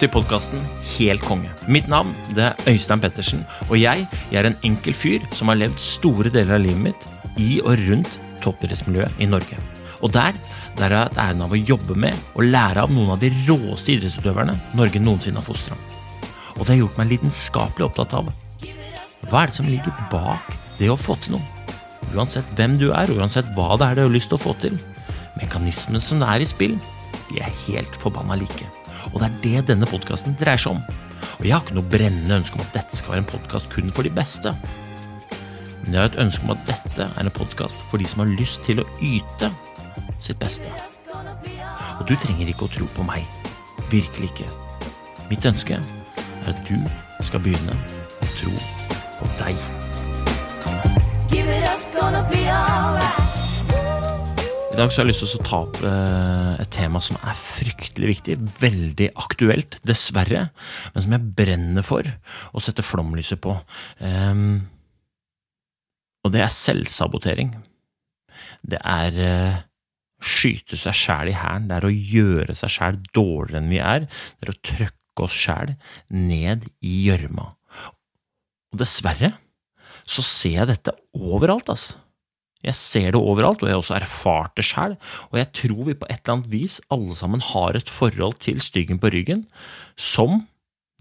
til podkasten Helt konge. Mitt navn det er Øystein Pettersen, og jeg, jeg er en enkel fyr som har levd store deler av livet mitt i og rundt toppidrettsmiljøet i Norge. Og der, der har jeg hatt æren av å jobbe med og lære av noen av de råeste idrettsutøverne Norge noensinne har fostra. Og det har gjort meg lidenskapelig opptatt av hva er det som ligger bak det å få til noe. Uansett hvem du er, uansett hva det er du har lyst til å få til. Mekanismene som det er i spill, de er helt forbanna like. Og det er det denne podkasten dreier seg om. Og jeg har ikke noe brennende ønske om at dette skal være en podkast kun for de beste. Men jeg har et ønske om at dette er en podkast for de som har lyst til å yte sitt beste. Og du trenger ikke å tro på meg. Virkelig ikke. Mitt ønske er at du skal begynne å tro på deg. Give it up, gonna be alright. I dag så har jeg lyst til å ta opp eh, et tema som er fryktelig viktig, veldig aktuelt, dessverre, men som jeg brenner for å sette flomlyset på. Ehm, og det er selvsabotering. Det er å skyte seg sjæl i hælen, det er å gjøre seg sjæl dårligere enn vi er, det er å trøkke oss sjæl ned i gjørma. Og dessverre så ser jeg dette overalt, altså. Jeg ser det overalt, og jeg har også erfart det sjøl, og jeg tror vi på et eller annet vis alle sammen har et forhold til styggen på ryggen som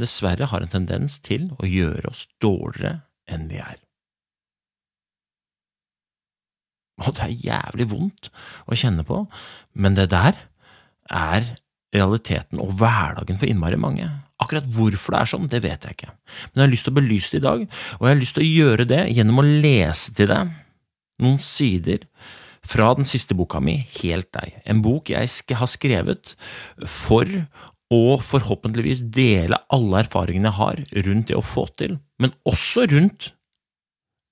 dessverre har en tendens til å gjøre oss dårligere enn vi er. Og det er jævlig vondt å kjenne på, men det der er realiteten og hverdagen for innmari mange. Akkurat hvorfor det er sånn, det vet jeg ikke, men jeg har lyst til å belyse det i dag, og jeg har lyst til å gjøre det gjennom å lese til deg noen sider fra den siste boka mi, Helt deg, en bok jeg har skrevet for å forhåpentligvis dele alle erfaringene jeg har rundt det å få til, men også rundt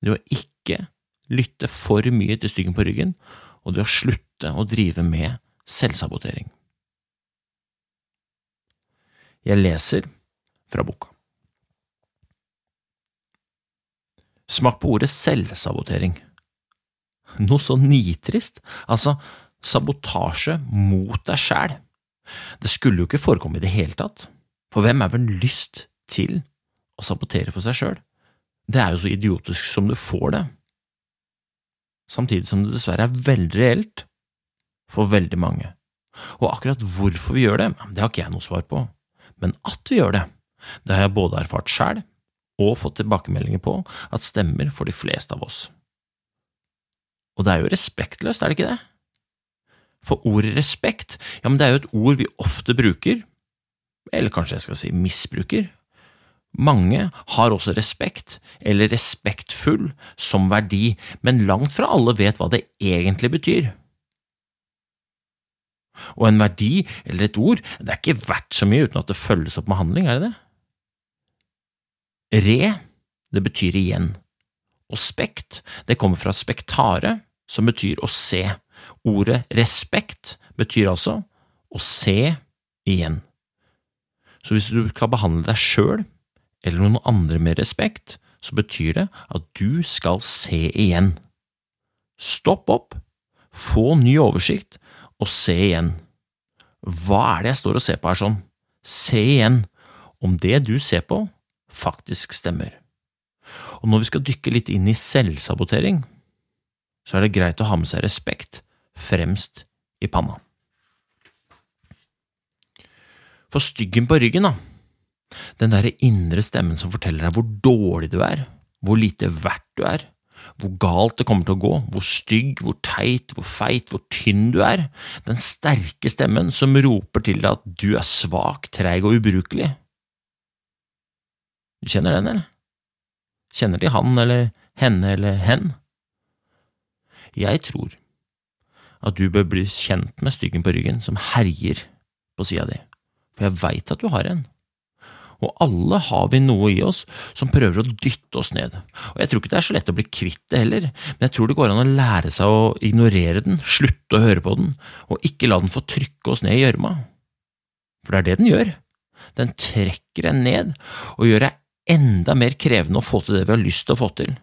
det å ikke lytte for mye til styggen på ryggen, og det å slutte å drive med selvsabotering. Jeg leser fra boka. Smak på ordet selvsabotering noe så nitrist, altså sabotasje mot deg sjæl. Det skulle jo ikke forekomme i det hele tatt, for hvem er vel lyst til å sabotere for seg sjøl? Det er jo så idiotisk som du får det, samtidig som det dessverre er veldig reelt for veldig mange. Og akkurat hvorfor vi gjør det, det har ikke jeg noe svar på, men at vi gjør det, det har jeg både erfart sjæl og fått tilbakemeldinger på at stemmer for de fleste av oss. Og det er jo respektløst, er det ikke det? For ordet respekt, ja, men det er jo et ord vi ofte bruker, eller kanskje jeg skal si misbruker. Mange har også respekt, eller respektfull, som verdi, men langt fra alle vet hva det egentlig betyr. Og en verdi, eller et ord, det er ikke verdt så mye uten at det følges opp med handling, er det det? Re, det betyr igjen, og spekt, det kommer fra spektare, som betyr å se. Ordet respekt betyr altså å se igjen. Så hvis du skal behandle deg sjøl eller noen andre med respekt, så betyr det at du skal se igjen. Stopp opp, få ny oversikt og se igjen. Hva er det jeg står og ser på her sånn? Se igjen om det du ser på, faktisk stemmer. Og når vi skal dykke litt inn i selvsabotering, så er det greit å ha med seg respekt fremst i panna. For styggen på ryggen, da, den derre indre stemmen som forteller deg hvor dårlig du er, hvor lite verdt du er, hvor galt det kommer til å gå, hvor stygg, hvor teit, hvor feit, hvor tynn du er, den sterke stemmen som roper til deg at du er svak, treig og ubrukelig. Du kjenner den, eller? Kjenner de han eller henne eller hen? Jeg tror at du bør bli kjent med styggen på ryggen som herjer på sida di, for jeg veit at du har en. Og alle har vi noe i oss som prøver å dytte oss ned. Og jeg tror ikke det er så lett å bli kvitt det heller, men jeg tror det går an å lære seg å ignorere den, slutte å høre på den, og ikke la den få trykke oss ned i gjørma. For det er det den gjør. Den trekker en ned og gjør deg enda mer krevende å få til det vi har lyst til å få til.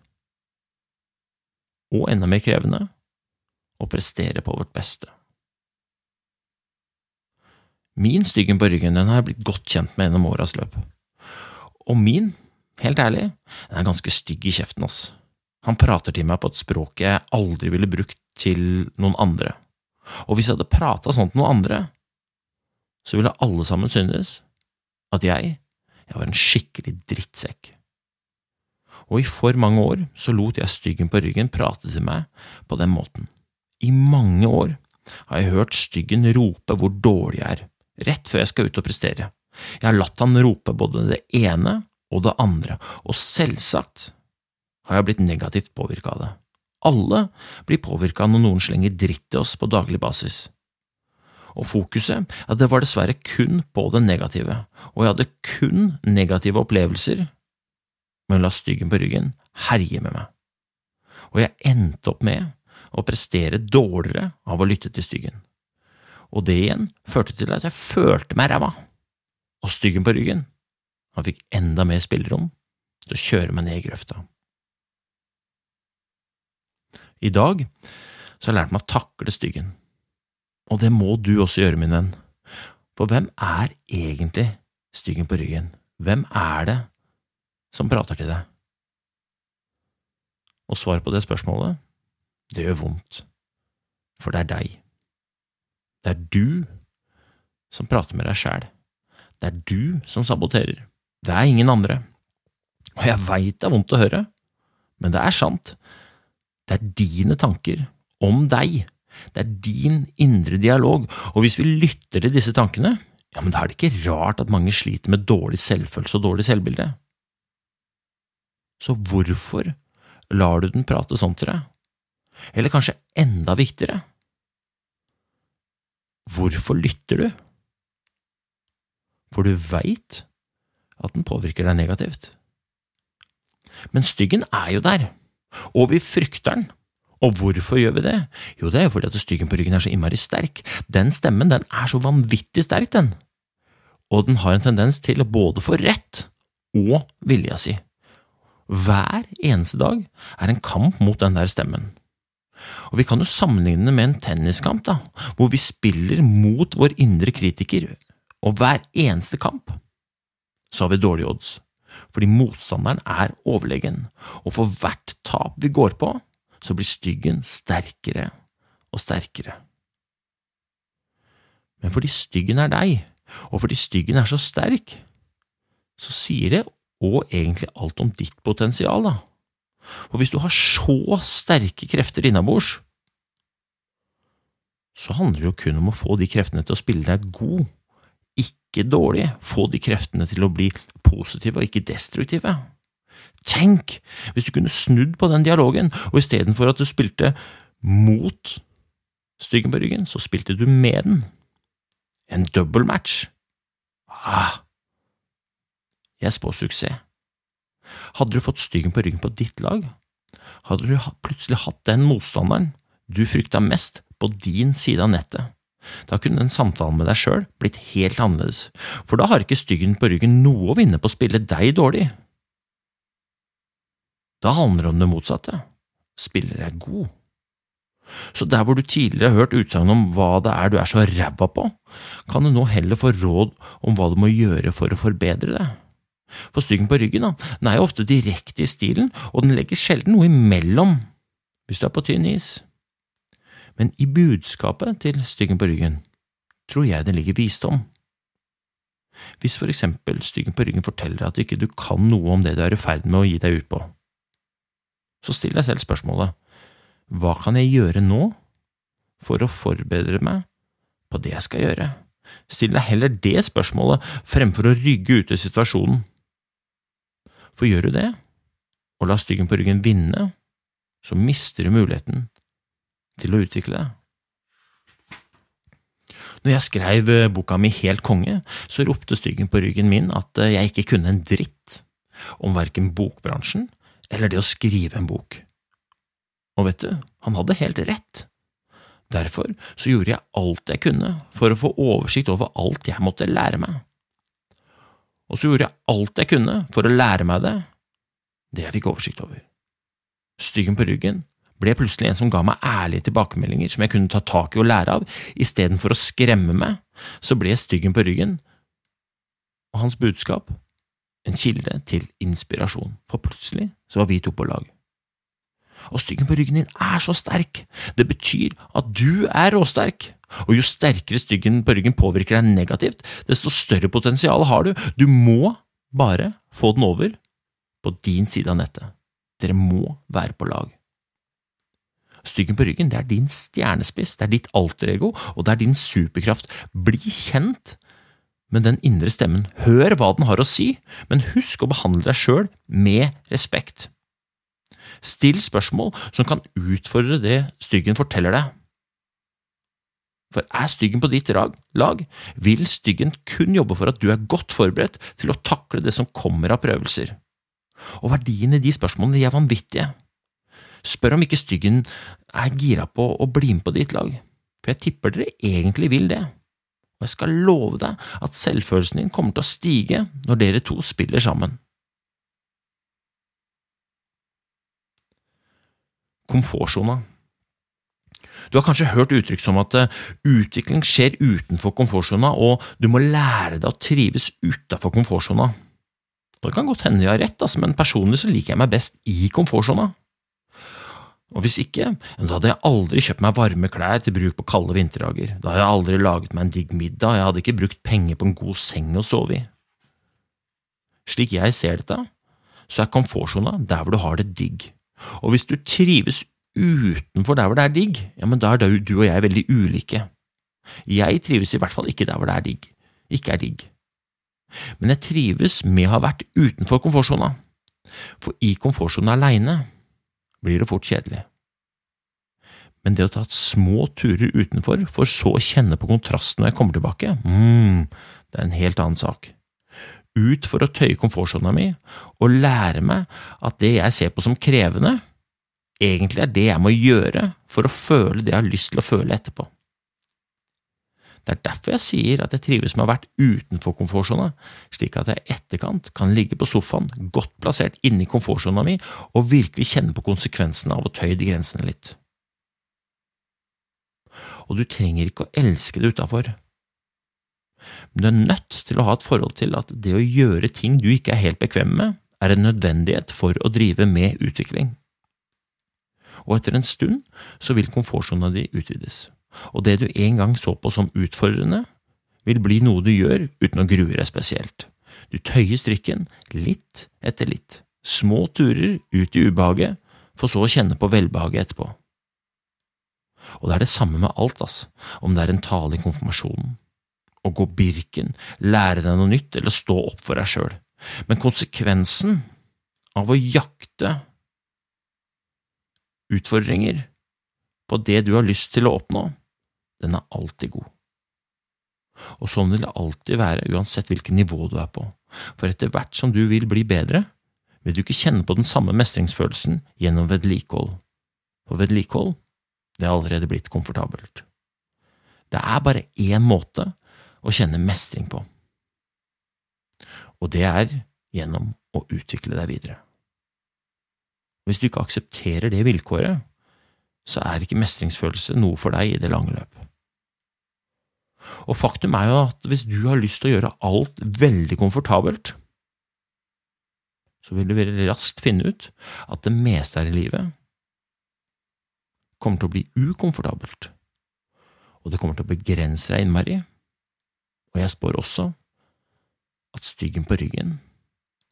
Og enda mer krevende å prestere på vårt beste. Min styggen på ryggen den har jeg blitt godt kjent med gjennom åras løp. Og min, helt ærlig, den er ganske stygg i kjeften, ass. Han prater til meg på et språk jeg aldri ville brukt til noen andre. Og hvis jeg hadde prata sånn til noen andre, så ville alle sammen synes at jeg, jeg var en skikkelig drittsekk. Og i for mange år så lot jeg styggen på ryggen prate til meg på den måten. I mange år har jeg hørt styggen rope hvor dårlig jeg er, rett før jeg skal ut og prestere. Jeg har latt han rope både det ene og det andre, og selvsagt har jeg blitt negativt påvirka av det. Alle blir påvirka når noen slenger dritt til oss på daglig basis. Og fokuset, ja, det var dessverre kun på det negative, og jeg hadde kun negative opplevelser men la styggen på ryggen herje med meg. Og jeg endte opp med å prestere dårligere av å lytte til styggen og det igjen førte til at jeg følte meg ræva, og styggen på ryggen, han fikk enda mer spillerom til å kjøre meg ned i grøfta. I dag så har jeg lært meg å takle styggen, og det må du også gjøre, min venn, for hvem er egentlig styggen på ryggen? Hvem er det som prater til deg? Og svaret på det spørsmålet, det gjør vondt, for det er deg. Det er du som prater med deg sjæl. Det er du som saboterer. Det er ingen andre. Og jeg veit det er vondt å høre, men det er sant. Det er dine tanker om deg. Det er din indre dialog, og hvis vi lytter til disse tankene, ja, men da er det ikke rart at mange sliter med dårlig selvfølelse og dårlig selvbilde. Så hvorfor lar du den prate sånn til deg? Eller kanskje enda viktigere, Hvorfor lytter du? For du veit at den påvirker deg negativt. Men styggen er jo der, og vi frykter den. Og hvorfor gjør vi det? Jo, det er jo fordi at styggen på ryggen er så innmari sterk. Den stemmen, den er så vanvittig sterk, den. Og den har en tendens til å både få rett og vilja si. Hver eneste dag er en kamp mot den der stemmen. Og vi kan jo sammenligne det med en tenniskamp, da, hvor vi spiller mot vår indre kritiker, og hver eneste kamp så har vi dårlige odds, fordi motstanderen er overlegen, og for hvert tap vi går på, så blir styggen sterkere og sterkere. Men fordi styggen er deg, og fordi styggen er så sterk, så sier det òg egentlig alt om ditt potensial, da. Og hvis du har så sterke krefter innabords, så handler det jo kun om å få de kreftene til å spille deg god, ikke dårlig, få de kreftene til å bli positive og ikke destruktive. Tenk hvis du kunne snudd på den dialogen, og istedenfor at du spilte mot styggen på ryggen, så spilte du med den. En double match. Ah. Jeg spår suksess. Hadde du fått styggen på ryggen på ditt lag, hadde du plutselig hatt den motstanderen du frykta mest, på din side av nettet. Da kunne den samtalen med deg sjøl blitt helt annerledes, for da har ikke styggen på ryggen noe å vinne på å spille deg dårlig. Da handler det om det motsatte. Spiller jeg god? Så der hvor du tidligere har hørt utsagn om hva det er du er så ræva på, kan du nå heller få råd om hva du må gjøre for å forbedre det. For styggen på ryggen da, den er jo ofte direkte i stilen, og den legger sjelden noe imellom hvis du er på tynn is. Men i budskapet til styggen på ryggen tror jeg det ligger visdom. Hvis for eksempel styggen på ryggen forteller at ikke du kan noe om det du er i ferd med å gi deg ut på, så still deg selv spørsmålet hva kan jeg gjøre nå for å forberede meg på det jeg skal gjøre? Still deg heller det spørsmålet fremfor å rygge ut i situasjonen. For gjør du det, og lar styggen på ryggen vinne, så mister du muligheten til å utvikle deg. Når jeg skrev eh, boka mi Helt konge, så ropte styggen på ryggen min at eh, jeg ikke kunne en dritt om verken bokbransjen eller det å skrive en bok. Og vet du, han hadde helt rett. Derfor så gjorde jeg alt jeg kunne for å få oversikt over alt jeg måtte lære meg. Og så gjorde jeg alt jeg kunne for å lære meg det, det jeg fikk oversikt over. Styggen på ryggen ble plutselig en som ga meg ærlige tilbakemeldinger som jeg kunne ta tak i og lære av, istedenfor å skremme meg, så ble styggen på ryggen og hans budskap en kilde til inspirasjon, for plutselig så var vi to på lag. Og styggen på ryggen din er så sterk, det betyr at du er råsterk, og jo sterkere styggen på ryggen påvirker deg negativt, desto større potensial har du, du må bare få den over på din side av nettet. Dere må være på lag. Styggen på ryggen det er din stjernespiss, det er ditt alterego, og det er din superkraft. Bli kjent med den indre stemmen. Hør hva den har å si, men husk å behandle deg sjøl med respekt. Still spørsmål som kan utfordre det styggen forteller deg. For er styggen på ditt lag, vil styggen kun jobbe for at du er godt forberedt til å takle det som kommer av prøvelser. Og verdien i de spørsmålene er vanvittige. Spør om ikke styggen er gira på å bli med på ditt lag, for jeg tipper dere egentlig vil det. Og jeg skal love deg at selvfølelsen din kommer til å stige når dere to spiller sammen. Komfortsona Du har kanskje hørt uttrykk som at eh, utvikling skjer utenfor komfortsona, og du må lære deg å trives utenfor komfortsona. Det kan godt hende jeg har rett, men personlig så liker jeg meg best i komfortsona. Og hvis ikke, da hadde jeg aldri kjøpt meg varme klær til bruk på kalde vinterdager, da hadde jeg aldri laget meg en digg middag, jeg hadde ikke brukt penger på en god seng å sove i. Slik jeg ser dette, så er komfortsona der hvor du har det digg, og hvis du trives utenfor der hvor det er digg, ja, men da er du og jeg veldig ulike. Jeg trives i hvert fall ikke der hvor det er digg, ikke er digg. Men jeg trives med å ha vært utenfor komfortsona, for i komfortsona aleine blir det fort kjedelig. Men det å ta små turer utenfor, for så å kjenne på kontrasten når jeg kommer tilbake, mm, det er en helt annen sak. Ut for å tøye komfortsona mi og lære meg at det jeg ser på som krevende, egentlig er det jeg må gjøre for å føle det jeg har lyst til å føle etterpå. Det er derfor jeg sier at jeg trives med å ha vært utenfor komfortsona, slik at jeg i etterkant kan ligge på sofaen, godt plassert inni komfortsona mi, og virkelig kjenne på konsekvensene av å tøye de grensene litt. Og du trenger ikke å elske det utafor, men du er nødt til å ha et forhold til at det å gjøre ting du ikke er helt bekvem med, er en nødvendighet for å drive med utvikling. Og etter en stund så vil komfortsona di utvides og det du en gang så på som utfordrende, vil bli noe du gjør uten å grue deg spesielt. Du tøyer strikken litt etter litt, små turer ut i ubehaget, for så å kjenne på velbehaget etterpå. Og det er det samme med alt, ass, om det er en tale i konfirmasjonen, å gå Birken, lære deg noe nytt eller stå opp for deg sjøl. Men konsekvensen av å jakte utfordringer på det du har lyst til å oppnå, den er alltid god. Og sånn vil det alltid være uansett hvilket nivå du er på, for etter hvert som du vil bli bedre, vil du ikke kjenne på den samme mestringsfølelsen gjennom vedlikehold, for vedlikehold, det er allerede blitt komfortabelt. Det er bare én måte å kjenne mestring på, og det er gjennom å utvikle deg videre. Hvis du ikke aksepterer det vilkåret, så er ikke mestringsfølelse noe for deg i det lange løp. Og faktum er jo at hvis du har lyst til å gjøre alt veldig komfortabelt, så vil du veldig raskt finne ut at det meste her i livet kommer til å bli ukomfortabelt, og det kommer til å begrense deg innmari, og jeg spår også at styggen på ryggen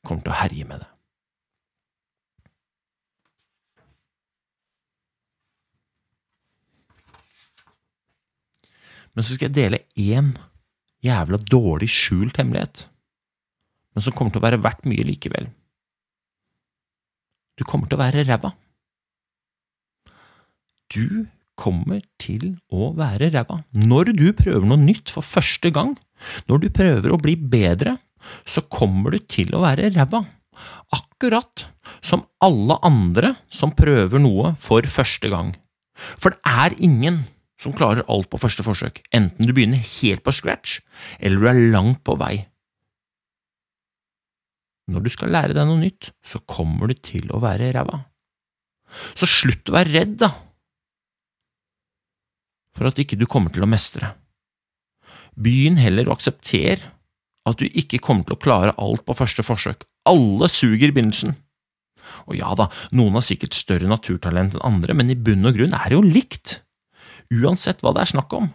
kommer til å herje med det. Men så skal jeg dele én jævla dårlig skjult hemmelighet, men som kommer til å være verdt mye likevel. Du kommer til å være ræva. Du kommer til å være ræva. Når du prøver noe nytt for første gang, når du prøver å bli bedre, så kommer du til å være ræva. Akkurat som alle andre som prøver noe for første gang. For det er ingen som klarer alt på første forsøk, enten du begynner helt på scratch, eller du er langt på vei. Når du skal lære deg noe nytt, så kommer du til å være ræva. Så slutt å være redd, da, for at ikke du kommer til å mestre. Begynn heller å akseptere at du ikke kommer til å klare alt på første forsøk. Alle suger i begynnelsen. Og ja da, noen har sikkert større naturtalent enn andre, men i bunn og grunn er det jo likt, uansett hva det er snakk om.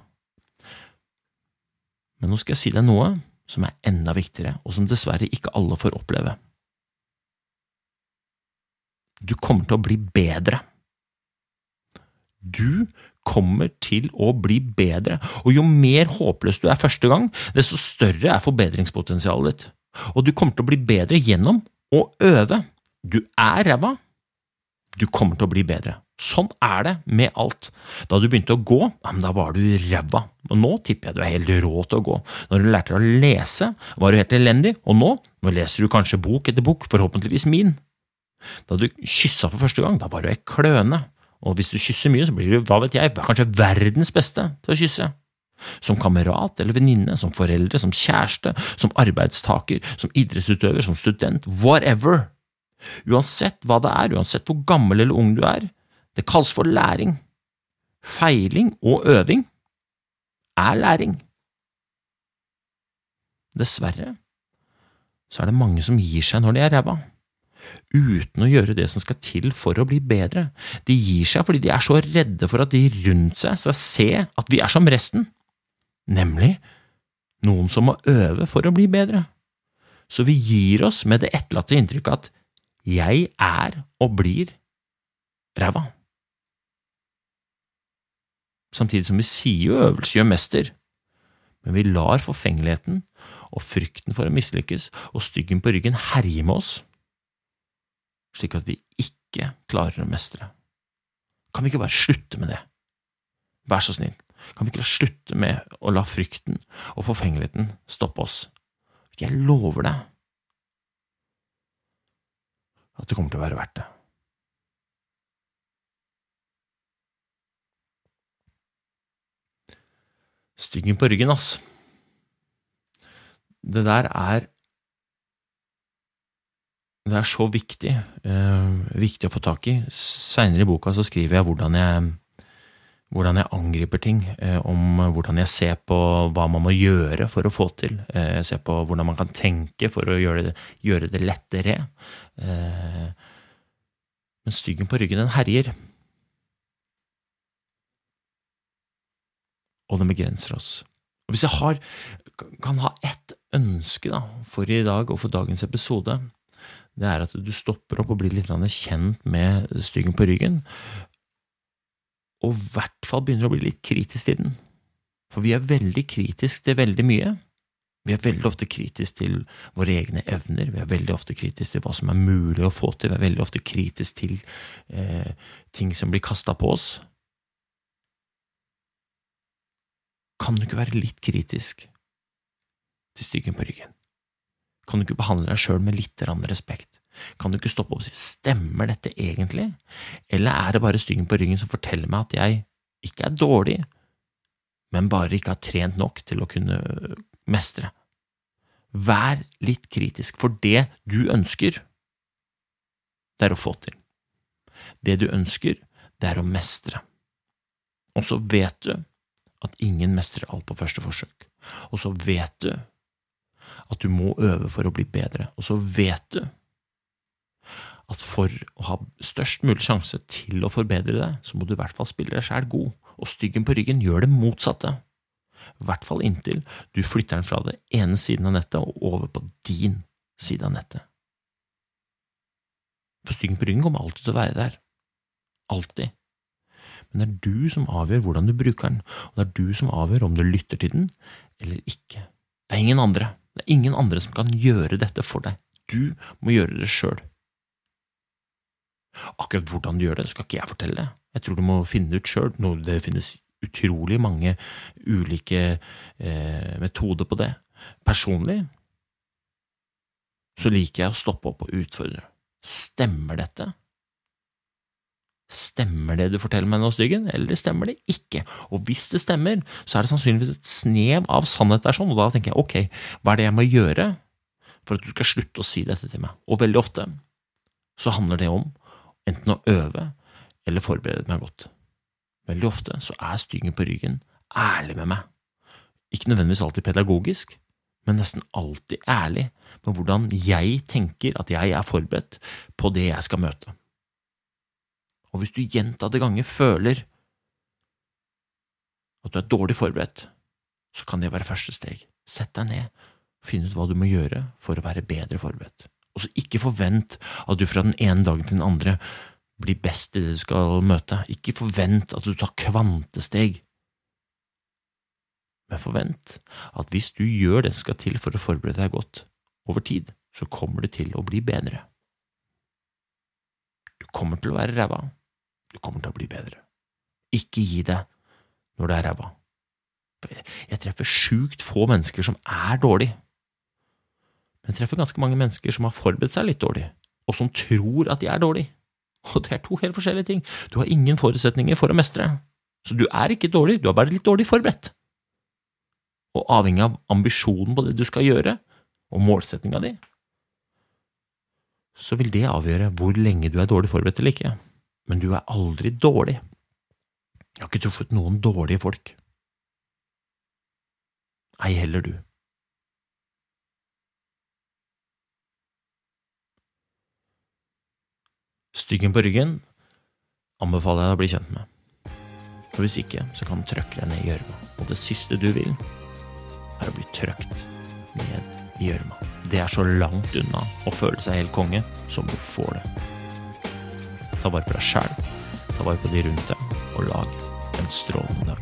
Men nå skal jeg si deg noe som er enda viktigere, og som dessverre ikke alle får oppleve. Du kommer til å bli bedre. Du kommer til å bli bedre, og jo mer håpløs du er første gang, desto større er forbedringspotensialet ditt. Og du kommer til å bli bedre gjennom å øve. Du er ræva, du kommer til å bli bedre. Sånn er det med alt. Da du begynte å gå, da var du ræva. Nå tipper jeg du er helt rå til å gå. Når du lærte å lese, var du helt elendig, og nå, nå leser du kanskje bok etter bok, forhåpentligvis min. Da du kyssa for første gang, da var du ei kløne. Og hvis du kysser mye, så blir du, hva vet jeg, kanskje verdens beste til å kysse. Som kamerat eller venninne, som foreldre, som kjæreste, som arbeidstaker, som idrettsutøver, som student, whatever. Uansett hva det er, uansett hvor gammel eller ung du er, det kalles for læring. Feiling og øving er læring. Dessverre så er det mange som gir seg når de er ræva uten å gjøre det som skal til for å bli bedre. De gir seg fordi de er så redde for at de rundt seg skal se at vi er som resten, nemlig noen som må øve for å bli bedre. Så vi gir oss med det etterlatte inntrykket at jeg er og blir ræva. Samtidig som vi sier jo øvelse gjør mester, men vi lar forfengeligheten og frykten for å mislykkes og styggen på ryggen herje med oss slik at vi ikke klarer å mestre. Kan vi ikke bare slutte med det? Vær så snill, kan vi ikke slutte med å la frykten og forfengeligheten stoppe oss? Jeg lover deg at det kommer til å være verdt det. Styggen på ryggen, ass. Det der er det er så viktig, eh, viktig å få tak i. Seinere i boka så skriver jeg hvordan jeg, hvordan jeg angriper ting, eh, om hvordan jeg ser på hva man må gjøre for å få til. Eh, jeg ser på hvordan man kan tenke for å gjøre det, gjøre det lettere. Eh, men styggen på ryggen, den herjer. Og den begrenser oss. Og hvis jeg har, kan ha ett ønske da, for i dag og for dagens episode, det er at du stopper opp og blir litt kjent med styggen på ryggen, og i hvert fall begynner å bli litt kritisk til den. For vi er veldig kritisk til veldig mye. Vi er veldig ofte kritisk til våre egne evner, vi er veldig ofte kritisk til hva som er mulig å få til, vi er veldig ofte kritisk til eh, ting som blir kasta på oss. Kan du ikke være litt kritisk til styggen på ryggen? Kan du ikke behandle deg sjøl med litt respekt? Kan du ikke stoppe opp og si stemmer dette egentlig, eller er det bare styggen på ryggen som forteller meg at jeg ikke er dårlig, men bare ikke har trent nok til å kunne mestre? Vær litt kritisk, for det du ønsker, det er å få til. Det du ønsker, det er å mestre. Og så vet du at ingen mestrer alt på første forsøk. Og så vet du at du må øve for å bli bedre. Og så vet du at for å ha størst mulig sjanse til å forbedre deg, så må du i hvert fall spille deg sjæl god, og styggen på ryggen gjør det motsatte. I hvert fall inntil du flytter den fra den ene siden av nettet og over på din side av nettet. For styggen på ryggen kommer alltid til å være der. Alltid. Men det er du som avgjør hvordan du bruker den, og det er du som avgjør om du lytter til den eller ikke. Det er ingen andre. Det er ingen andre som kan gjøre dette for deg. Du må gjøre det sjøl. Akkurat hvordan du gjør det, skal ikke jeg fortelle deg. Jeg tror du må finne det ut sjøl. Det finnes utrolig mange ulike eh, metoder på det. Personlig så liker jeg å stoppe opp og utfordre. Stemmer dette? Stemmer det du forteller meg nå, Styggen, eller stemmer det ikke? Og hvis det stemmer, så er det sannsynligvis et snev av sannhet der, sånn, og da tenker jeg ok, hva er det jeg må gjøre for at du skal slutte å si dette til meg? Og veldig ofte så handler det om enten å øve eller forberede meg godt. Veldig ofte så er Styggen på ryggen ærlig med meg. Ikke nødvendigvis alltid pedagogisk, men nesten alltid ærlig på hvordan jeg tenker at jeg er forberedt på det jeg skal møte. Og hvis du gjentatte ganger føler at du er dårlig forberedt, så kan det være første steg. Sett deg ned og finn ut hva du må gjøre for å være bedre forberedt. Og så ikke forvent at du fra den ene dagen til den andre blir best i det du skal møte. Ikke forvent at du tar kvantesteg men forvent at hvis du gjør det som skal til for å forberede deg godt over tid, så kommer det til å bli bedre. Du kommer til å være ræva, du kommer til å bli bedre. Ikke gi deg når du er ræva. Jeg treffer sjukt få mennesker som er dårlige, men treffer ganske mange mennesker som har forberedt seg litt dårlig, og som tror at de er dårlige. Og det er to helt forskjellige ting. Du har ingen forutsetninger for å mestre, så du er ikke dårlig, du er bare litt dårlig forberedt og avhengig av ambisjonen på det du skal gjøre, og målsettinga di, så vil det avgjøre hvor lenge du er dårlig forberedt eller ikke. Men du er aldri dårlig. Jeg har ikke truffet noen dårlige folk. Ei heller du. Styggen på ryggen anbefaler jeg deg å bli kjent med. For hvis ikke, så kan den trøkke deg ned i gjørma, og det siste du vil, er å bli trøkt ned i gjørma. Det er så langt unna å føle seg helt konge som du får det. Ta vare på deg sjæl, ta vare på de rundt deg, og lag en strålende dag.